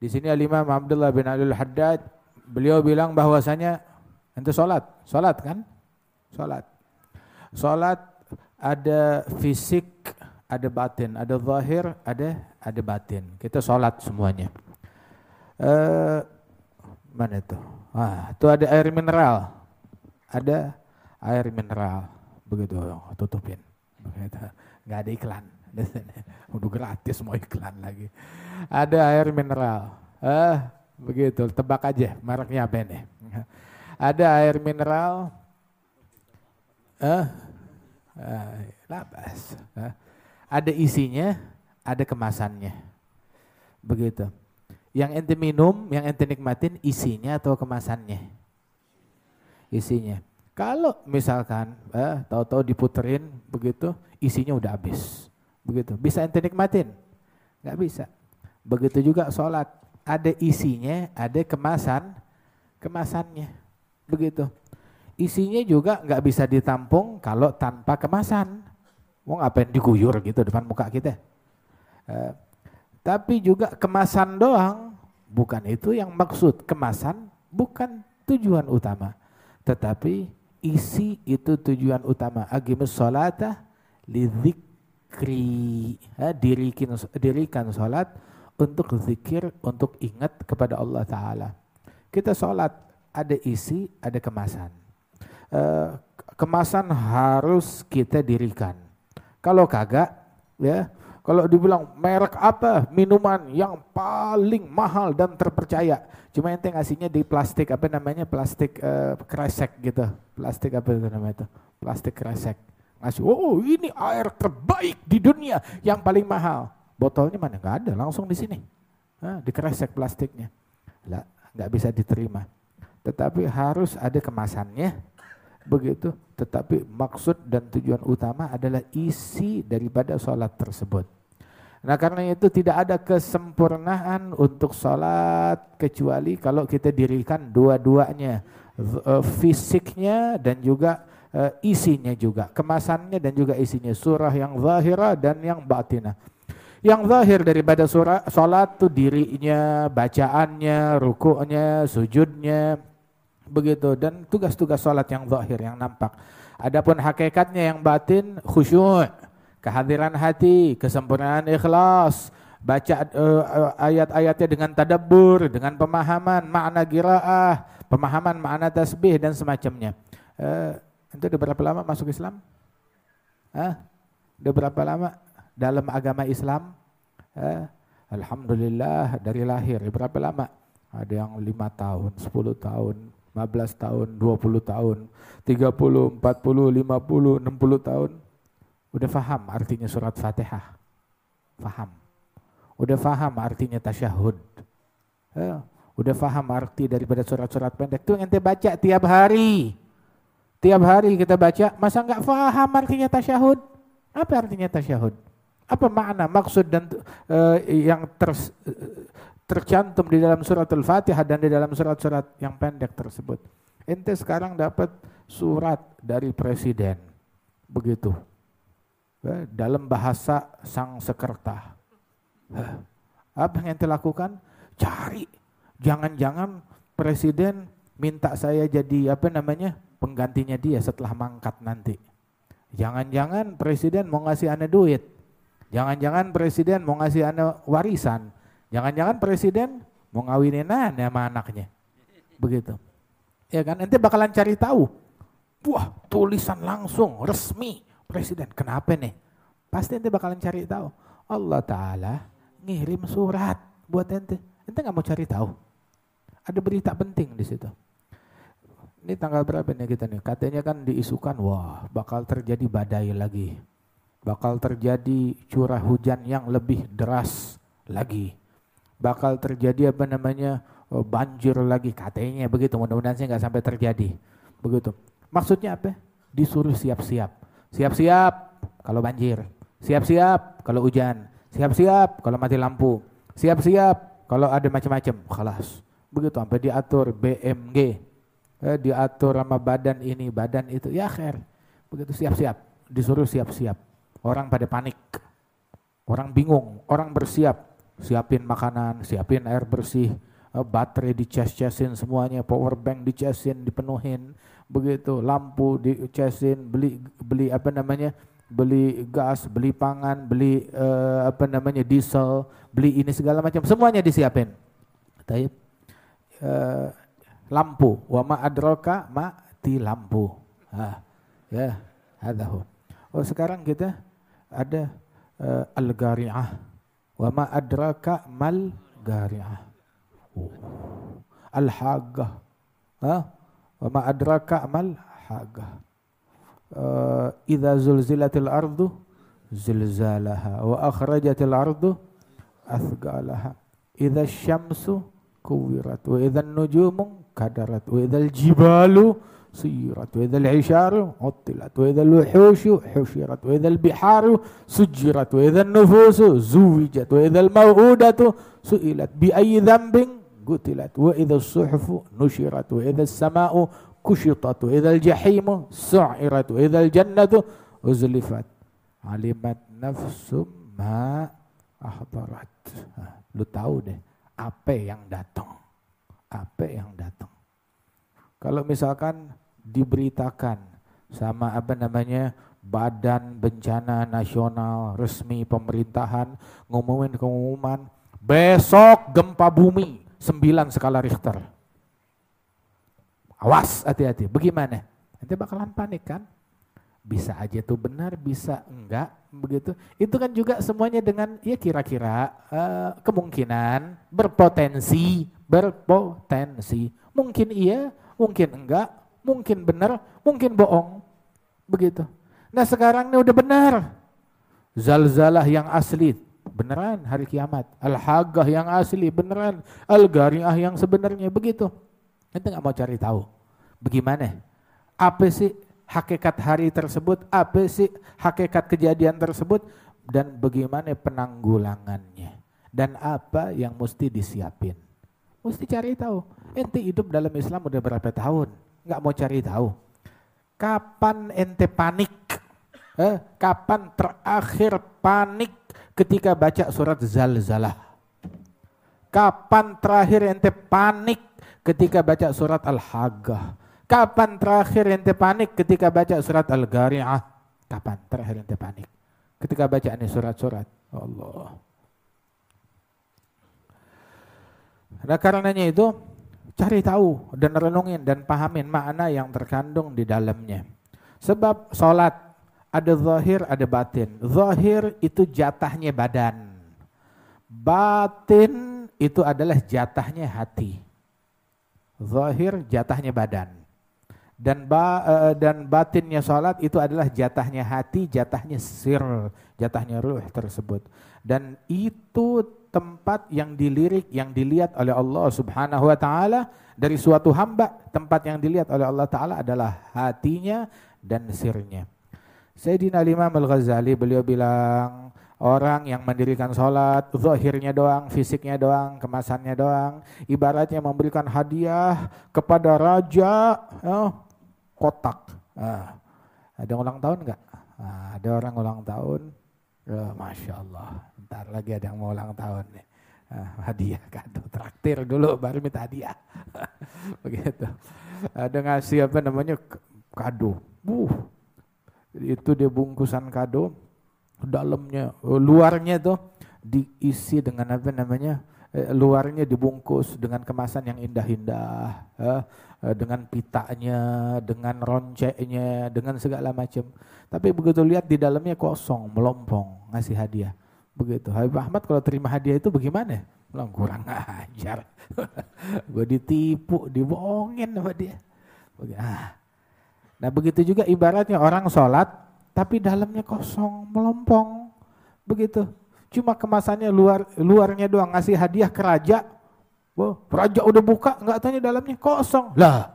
Di sini Al-Imam Abdullah bin Alul Haddad, beliau bilang bahwasanya ente sholat, sholat kan? Sholat. Sholat ada fisik, ada batin, ada zahir, ada ada batin. Kita sholat semuanya. Uh, mana itu? Ah, itu ada air mineral. Ada air mineral. Begitu, tutupin. Begitu. Nggak ada iklan. Udah gratis mau iklan lagi. Ada air mineral. Eh, begitu, tebak aja mereknya apa ini. Ada air mineral. Eh, eh labas. Eh, ada isinya, ada kemasannya. Begitu. Yang ente minum, yang ente nikmatin isinya atau kemasannya? Isinya. Kalau misalkan eh, tahu-tahu diputerin begitu, isinya udah habis. Begitu. Bisa ente nikmatin? Gak bisa. Begitu juga sholat. Ada isinya, ada kemasan, kemasannya. Begitu. Isinya juga nggak bisa ditampung kalau tanpa kemasan. Mau ngapain diguyur gitu depan muka kita. Uh, tapi juga kemasan doang, bukan itu yang maksud. Kemasan bukan tujuan utama. Tetapi isi itu tujuan utama. Agimus sholata lidzikri. dirikan, dirikan sholat untuk zikir, untuk ingat kepada Allah Ta'ala. Kita sholat, ada isi, ada kemasan. Uh, kemasan harus kita dirikan. Kalau kagak, ya, kalau dibilang merek apa minuman yang paling mahal dan terpercaya, cuma ente ngasihnya di plastik apa namanya plastik uh, kresek gitu, plastik apa itu namanya itu, plastik kresek. Ngasih, oh ini air terbaik di dunia yang paling mahal Botolnya mana? Enggak ada, langsung di sini. Nah, dikeresek plastiknya. Lah, nggak bisa diterima. Tetapi harus ada kemasannya. Begitu. Tetapi maksud dan tujuan utama adalah isi daripada sholat tersebut. Nah karena itu tidak ada kesempurnaan untuk sholat kecuali kalau kita dirikan dua-duanya. Eh, fisiknya dan juga eh, isinya juga. Kemasannya dan juga isinya. Surah yang zahirah dan yang batinah. Yang zahir daripada surah salat itu dirinya, bacaannya, rukuknya, sujudnya, begitu dan tugas-tugas salat yang zahir yang nampak. Adapun hakikatnya yang batin khusyuk, kehadiran hati, kesempurnaan ikhlas, baca uh, ayat-ayatnya dengan tadabbur, dengan pemahaman makna giraah, pemahaman makna tasbih dan semacamnya. Uh, itu udah berapa lama masuk Islam? Hah? Udah berapa lama? dalam agama Islam? Eh, Alhamdulillah dari lahir. Berapa lama? Ada yang lima tahun 10 tahun 15 tahun 20 tahun 30 40 50 60 tahun. Udah faham artinya surat Fatihah? Faham. Udah faham artinya tasyahud? Eh, udah faham arti daripada surat-surat pendek? Itu yang ente baca tiap hari tiap hari kita baca masa nggak faham artinya tasyahud apa artinya tasyahud apa makna maksud dan uh, yang ter, tercantum di dalam surat Al-Fatihah dan di dalam surat-surat yang pendek tersebut? Ente sekarang dapat surat dari presiden. Begitu. Ya, dalam bahasa sang sekerta. Apa yang ente lakukan? Cari. Jangan-jangan presiden minta saya jadi apa namanya penggantinya dia setelah mangkat nanti. Jangan-jangan presiden mau ngasih ane duit Jangan-jangan presiden mau ngasih anak warisan. Jangan-jangan presiden mau ngawinin anak sama anaknya. Begitu. Ya kan, nanti bakalan cari tahu. Wah, tulisan langsung resmi presiden. Kenapa nih? Pasti nanti bakalan cari tahu. Allah Ta'ala ngirim surat buat ente. Ente nggak mau cari tahu. Ada berita penting di situ. Ini tanggal berapa nih kita nih? Katanya kan diisukan, wah bakal terjadi badai lagi bakal terjadi curah hujan yang lebih deras lagi. Bakal terjadi apa namanya oh, banjir lagi katanya begitu. Mudah-mudahan sih nggak sampai terjadi. Begitu. Maksudnya apa? Disuruh siap-siap. Siap-siap kalau banjir. Siap-siap kalau hujan. Siap-siap kalau mati lampu. Siap-siap kalau ada macam-macam. Kelas. Begitu sampai diatur BMG. Eh, diatur sama badan ini, badan itu. Ya akhir. Begitu siap-siap. Disuruh siap-siap Orang pada panik. Orang bingung, orang bersiap. siapin makanan, siapin air bersih, uh, baterai dicas-casin semuanya, power bank dicasin, dipenuhin, begitu, lampu dicasin, beli beli apa namanya? beli gas, beli pangan, beli uh, apa namanya diesel, beli ini segala macam, semuanya disiapin. Taib. Uh, lampu, wa ma adraka mati lampu. Ah, ya, hadahu. Oh sekarang kita ada uh, al-gari'ah. Wa ma adraka mal gari'ah. Oh. Al-haggah. Ha? Wa ma adraka mal haggah. Uh, idza zulzilatil ardu zilzalaha wa akhrajatil ardu athqalaha. Idza syamsu kuwirat wa idza nujumu wa idza jibalu سيرت وإذا العشار عطلت وإذا الوحوش حشرت وإذا البحار سجرت وإذا النفوس زوجت وإذا الموءودة سئلت بأي ذنب قتلت وإذا الصحف نشرت وإذا السماء كشطت وإذا الجحيم سعرت وإذا الجنة أزلفت علمت نفس ما ahdarat. Lu tahu deh apa yang datang. Yang. Kalau misalkan diberitakan sama apa namanya Badan Bencana Nasional resmi pemerintahan ngumumin pengumuman besok gempa bumi 9 skala Richter. Awas hati-hati. Bagaimana? Nanti bakalan panik kan? Bisa aja tuh benar, bisa enggak begitu. Itu kan juga semuanya dengan ya kira-kira uh, kemungkinan berpotensi, berpotensi. Mungkin iya, mungkin enggak, mungkin benar, mungkin bohong. Begitu. Nah sekarang ini udah benar. Zalzalah yang asli, beneran hari kiamat. Al-Haggah yang asli, beneran. Al-Gari'ah yang sebenarnya, begitu. Nanti nggak mau cari tahu. Bagaimana? Apa sih hakikat hari tersebut? Apa sih hakikat kejadian tersebut? Dan bagaimana penanggulangannya? Dan apa yang mesti disiapin? Mesti cari tahu. Ente hidup dalam Islam udah berapa tahun? nggak mau cari tahu. Kapan ente panik? Eh, kapan terakhir panik ketika baca surat Zalzalah? Kapan terakhir ente panik ketika baca surat Al-Haggah? Kapan terakhir ente panik ketika baca surat Al-Gari'ah? Kapan terakhir ente panik? Ketika baca ini surat-surat. Allah. Nah karenanya itu Cari tahu dan renungin dan pahamin makna yang terkandung di dalamnya. Sebab sholat ada zahir, ada batin. Zahir itu jatahnya badan. Batin itu adalah jatahnya hati. Zahir jatahnya badan. Dan ba, uh, dan batinnya sholat itu adalah jatahnya hati, jatahnya sir, jatahnya ruh tersebut. Dan itu tempat yang dilirik, yang dilihat oleh Allah Subhanahu wa taala dari suatu hamba, tempat yang dilihat oleh Allah taala adalah hatinya dan sirnya. Sayyidina Imam Al-Ghazali beliau bilang orang yang mendirikan sholat, zahirnya doang, fisiknya doang, kemasannya doang, ibaratnya memberikan hadiah kepada raja oh, kotak. Ah, ada ulang tahun enggak? Ah, ada orang ulang tahun, oh, masya Allah. Ntar lagi ada yang mau ulang tahun nih. Uh, hadiah kado traktir dulu baru minta hadiah. Begitu. Ada ngasih apa namanya? Kado. Uh itu dia bungkusan kado. Dalamnya oh, luarnya tuh diisi dengan apa namanya? Eh, luarnya dibungkus dengan kemasan yang indah-indah eh, eh dengan pitanya dengan ronceknya dengan segala macam. Tapi begitu lihat di dalamnya kosong melompong ngasih hadiah Begitu. Habib Ahmad kalau terima hadiah itu bagaimana? Bilang kurang ajar. gue ditipu, dibohongin sama dia. Ah. Nah begitu juga ibaratnya orang sholat tapi dalamnya kosong, melompong. Begitu. Cuma kemasannya luar luarnya doang ngasih hadiah ke raja. Wah, raja udah buka, nggak tanya dalamnya kosong. Lah,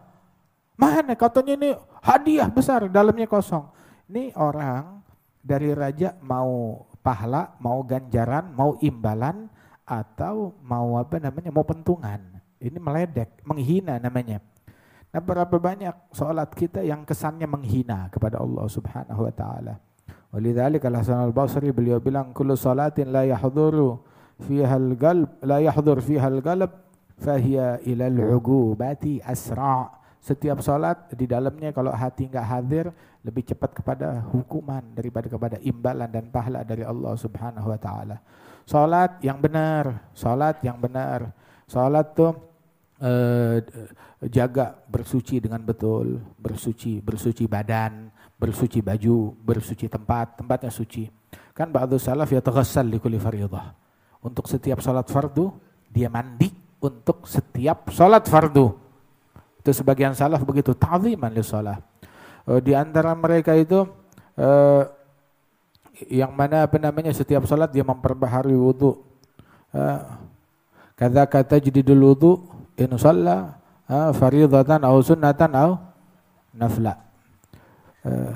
mana katanya ini hadiah besar, dalamnya kosong. Ini orang dari raja mau pahala, mau ganjaran, mau imbalan, atau mau apa namanya, mau pentungan. Ini meledek, menghina namanya. Nah berapa banyak sholat kita yang kesannya menghina kepada Allah subhanahu wa ta'ala. Walidzalika Hasan al-Basri beliau bilang kullu salatin la yahduru fiha al-qalb la yahdur fiha al-qalb fahiya ila al-ugubati asra' setiap salat di dalamnya kalau hati enggak hadir lebih cepat kepada hukuman daripada kepada imbalan dan pahala dari Allah Subhanahu wa taala. Salat yang benar, salat yang benar. Salat tuh eh, jaga bersuci dengan betul, bersuci, bersuci badan, bersuci baju, bersuci tempat, tempatnya suci. Kan ba'du salaf ya taghassal li kulli fardhah. Untuk setiap salat fardu dia mandi untuk setiap salat fardu. Itu sebagian salaf begitu ta'ziman li salat. Uh, di antara mereka itu uh, yang mana apa namanya setiap salat dia memperbaharui wudu. Uh, kata kata jadidul wudu in shalla uh, faridatan au sunnatan au nafla. Uh,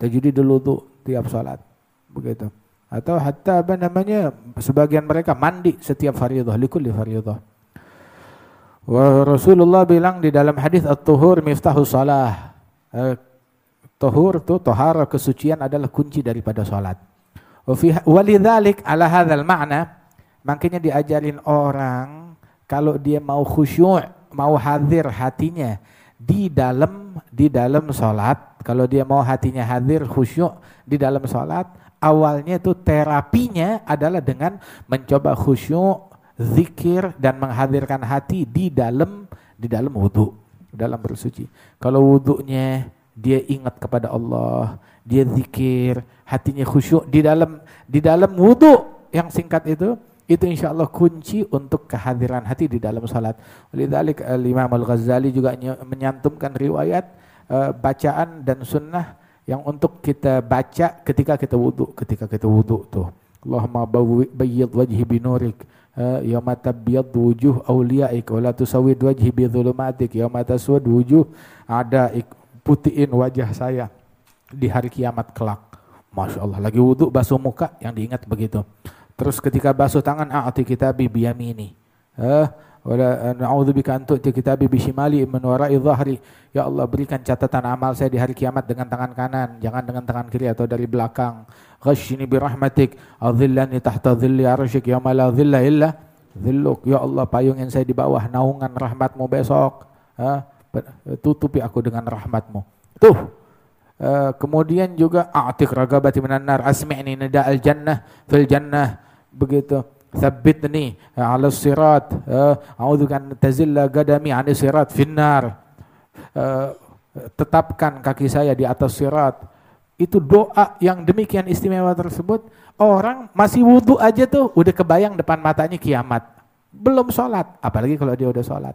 tajididul wudu tiap salat. Begitu. Atau hatta apa namanya sebagian mereka mandi setiap fardhu likulli fardhu. Wa Rasulullah bilang di dalam hadis at-tuhur miftahus salah. Eh, tuhur itu tohara kesucian adalah kunci daripada salat. Walidzalik ala hadzal ma'na makanya diajarin orang kalau dia mau khusyuk, mau hadir hatinya di dalam di dalam salat, kalau dia mau hatinya hadir khusyuk di dalam salat, awalnya itu terapinya adalah dengan mencoba khusyuk, zikir dan menghadirkan hati di dalam di dalam wudhu, dalam bersuci. Kalau wudhunya dia ingat kepada Allah, dia zikir, hatinya khusyuk di dalam di dalam wudhu yang singkat itu, itu insya Allah kunci untuk kehadiran hati di dalam salat. Lidzalik Imam Al-Ghazali juga menyantumkan riwayat uh, bacaan dan sunnah yang untuk kita baca ketika kita wudhu, ketika kita wudhu tuh. Allahumma bayyid wajhi binurik yawma tabyad wujuh awliyaik wa la tusawid wajhi bi dhulumatik yawma taswad wujuh ada putihin wajah saya di hari kiamat kelak. Masya Allah, lagi wudhu basuh muka yang diingat begitu. Terus ketika basuh tangan, a'ati kitabi biyamini. Eh, Wala eh, na'udzubika an tu'ti kitabi bishimali min wara'i dhahri. Ya Allah berikan catatan amal saya di hari kiamat dengan tangan kanan, jangan dengan tangan kiri atau dari belakang. Ghashini bi rahmatik, adhillani tahta dhilli arsyik yawma la dhilla illa dhilluk. Ya Allah payungin saya di bawah naungan rahmatmu besok. Ha? Tutupi aku dengan rahmatmu. Tuh. Uh, kemudian juga a'tik ragabati minan nar asmi'ni nida al jannah fil jannah begitu Thabbitni ala sirat. A'udzuka an tazilla gadami 'ani sirat finnar. Tetapkan kaki saya di atas sirat. Itu doa yang demikian istimewa tersebut. Orang masih wudhu aja tuh udah kebayang depan matanya kiamat. Belum sholat, apalagi kalau dia udah sholat.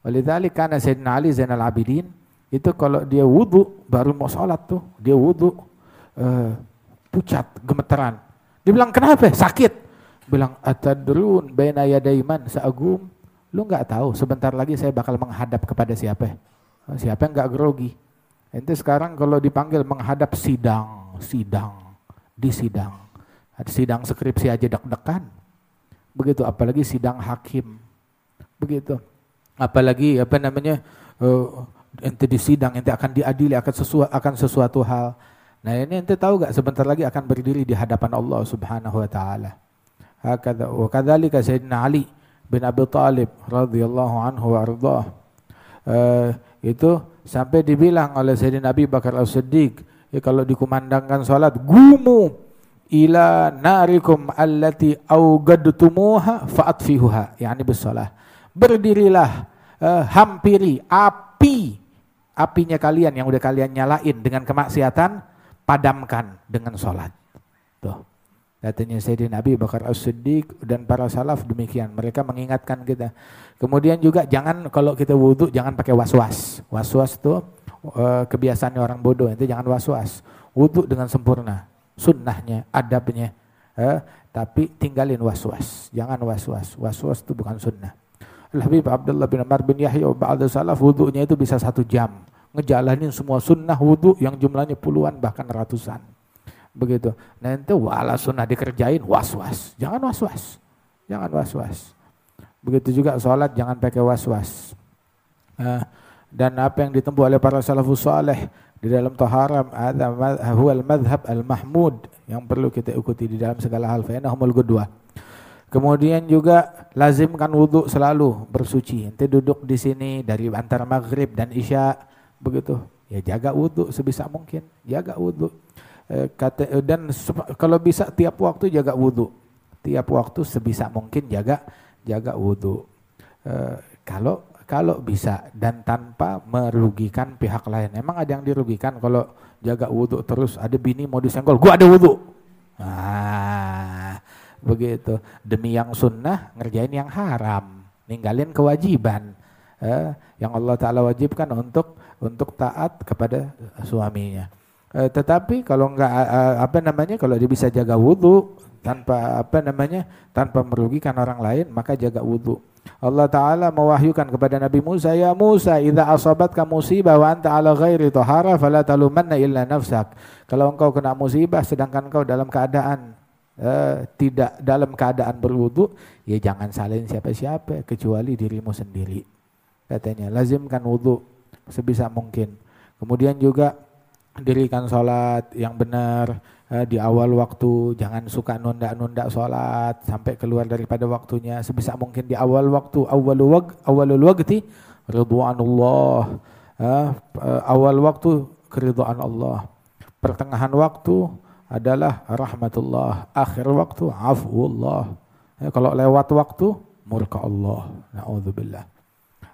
Walidzalik karena Sayyidina Ali Zainal Abidin itu kalau dia wudhu baru mau sholat tuh dia wudhu pucat gemeteran. Dia bilang kenapa? Sakit bilang atadrun baina yadaiman seagum. Lu nggak tahu sebentar lagi saya bakal menghadap kepada siapa. Siapa yang nggak grogi? Ente sekarang kalau dipanggil menghadap sidang sidang di sidang. Sidang skripsi aja deg-degan. Begitu apalagi sidang hakim. Begitu. Apalagi apa namanya uh, ente di sidang ente akan diadili akan sesuatu akan sesuatu hal. Nah ini ente tahu gak sebentar lagi akan berdiri di hadapan Allah Subhanahu wa taala Wa kadzalika Sayyidina Ali bin Abi Thalib radhiyallahu anhu wa ardhah. Uh, itu sampai dibilang oleh Sayyidina Abi Bakar As-Siddiq ya, kalau dikumandangkan salat gumu ila narikum allati awgadtumuha fa'atfihuha. Yani bisalah berdirilah uh, hampiri api apinya kalian yang udah kalian nyalain dengan kemaksiatan padamkan dengan salat. Tuh Katanya Sayyidina Nabi Bakar As-Siddiq dan para salaf demikian. Mereka mengingatkan kita. Kemudian juga jangan kalau kita wudhu jangan pakai was-was. Was-was itu kebiasaan orang bodoh. Itu jangan was-was. Wudhu dengan sempurna. Sunnahnya, adabnya. Uh, tapi tinggalin was-was. Jangan was-was. Was-was itu bukan sunnah. Al-Habib Abdullah bin Umar bin Yahya ba'da salaf wudhunya itu bisa satu jam. Ngejalanin semua sunnah wudhu yang jumlahnya puluhan bahkan ratusan begitu. Nah itu wala sunnah dikerjain was-was, jangan was-was, jangan was-was. Begitu juga sholat jangan pakai was-was. Uh, dan apa yang ditempuh oleh para salafus saleh di dalam taharam ada huwal madhab al mahmud yang perlu kita ikuti di dalam segala hal fa innahumul qudwah Kemudian juga lazimkan wudhu selalu bersuci. Nanti duduk di sini dari antara maghrib dan isya begitu. Ya jaga wudhu sebisa mungkin. Jaga wudhu. E, kata, e, dan kalau bisa tiap waktu jaga wudhu. Tiap waktu sebisa mungkin jaga jaga wudhu. E, kalau kalau bisa dan tanpa merugikan pihak lain. Emang ada yang dirugikan kalau jaga wudhu terus ada bini mau disenggol, gua ada wudhu. Ah, begitu demi yang sunnah ngerjain yang haram ninggalin kewajiban eh, yang Allah Taala wajibkan untuk untuk taat kepada suaminya eh, tetapi kalau enggak eh, apa namanya kalau dia bisa jaga wudhu tanpa apa namanya tanpa merugikan orang lain maka jaga wudhu Allah Ta'ala mewahyukan kepada Nabi Musa, Ya Musa, idha asabat kamu musibah wa anta ala ghairi tohara, fala talumanna illa nafsak. Kalau engkau kena musibah sedangkan engkau dalam keadaan uh, tidak dalam keadaan berwudu, ya jangan salin siapa-siapa kecuali dirimu sendiri. Katanya, lazimkan wudu sebisa mungkin. Kemudian juga dirikan sholat yang benar uh, di awal waktu, jangan suka nunda-nunda sholat sampai keluar daripada waktunya. Sebisa mungkin di awal waktu, awalul wag, awalul wagti, ridwanullah. Uh, uh, awal waktu keridhaan Allah. Pertengahan waktu adalah rahmatullah. Akhir waktu afullah. Ya, kalau lewat waktu murka Allah. Nauzubillah.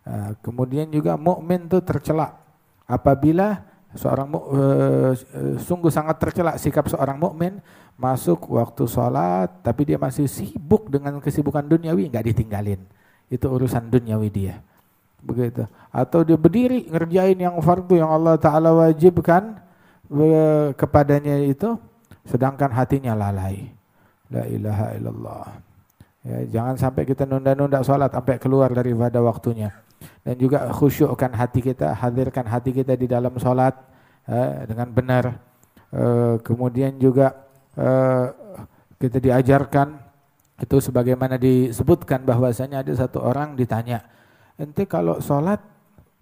Uh, kemudian juga mukmin itu tercela apabila seorang uh, sungguh sangat tercela sikap seorang mukmin masuk waktu sholat tapi dia masih sibuk dengan kesibukan duniawi nggak ditinggalin itu urusan duniawi dia begitu atau dia berdiri ngerjain yang fardu yang Allah taala wajibkan uh, kepadanya itu sedangkan hatinya lalai. La ilaha illallah. Ya, jangan sampai kita nunda-nunda sholat sampai keluar daripada waktunya. Dan juga khusyukkan hati kita, hadirkan hati kita di dalam sholat eh, dengan benar. Eh, kemudian juga eh, kita diajarkan itu sebagaimana disebutkan bahwasanya ada satu orang ditanya, ente kalau sholat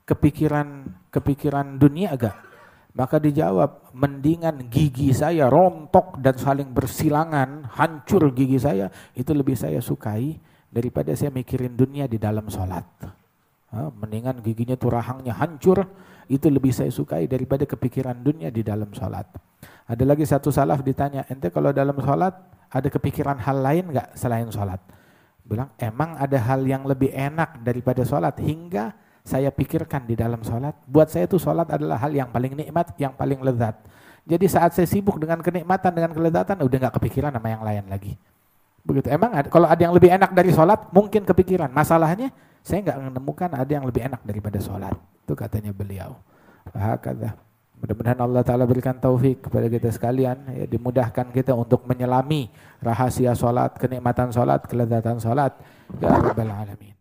kepikiran kepikiran dunia agak? Maka dijawab, mendingan gigi saya rontok dan saling bersilangan, hancur gigi saya, itu lebih saya sukai daripada saya mikirin dunia di dalam sholat. Mendingan giginya tuh rahangnya hancur, itu lebih saya sukai daripada kepikiran dunia di dalam sholat. Ada lagi satu salaf ditanya, ente kalau dalam sholat ada kepikiran hal lain nggak selain sholat? Bilang, emang ada hal yang lebih enak daripada sholat hingga saya pikirkan di dalam sholat. Buat saya itu sholat adalah hal yang paling nikmat, yang paling lezat. Jadi saat saya sibuk dengan kenikmatan, dengan kelezatan, udah nggak kepikiran sama yang lain lagi. Begitu. Emang ada, kalau ada yang lebih enak dari sholat, mungkin kepikiran. Masalahnya, saya nggak menemukan ada yang lebih enak daripada sholat. Itu katanya beliau. Hakada. Mudah-mudahan Allah Ta'ala berikan taufik kepada kita sekalian. Ya, dimudahkan kita untuk menyelami rahasia sholat, kenikmatan sholat, kelezatan sholat. Ya Rabbal Alamin.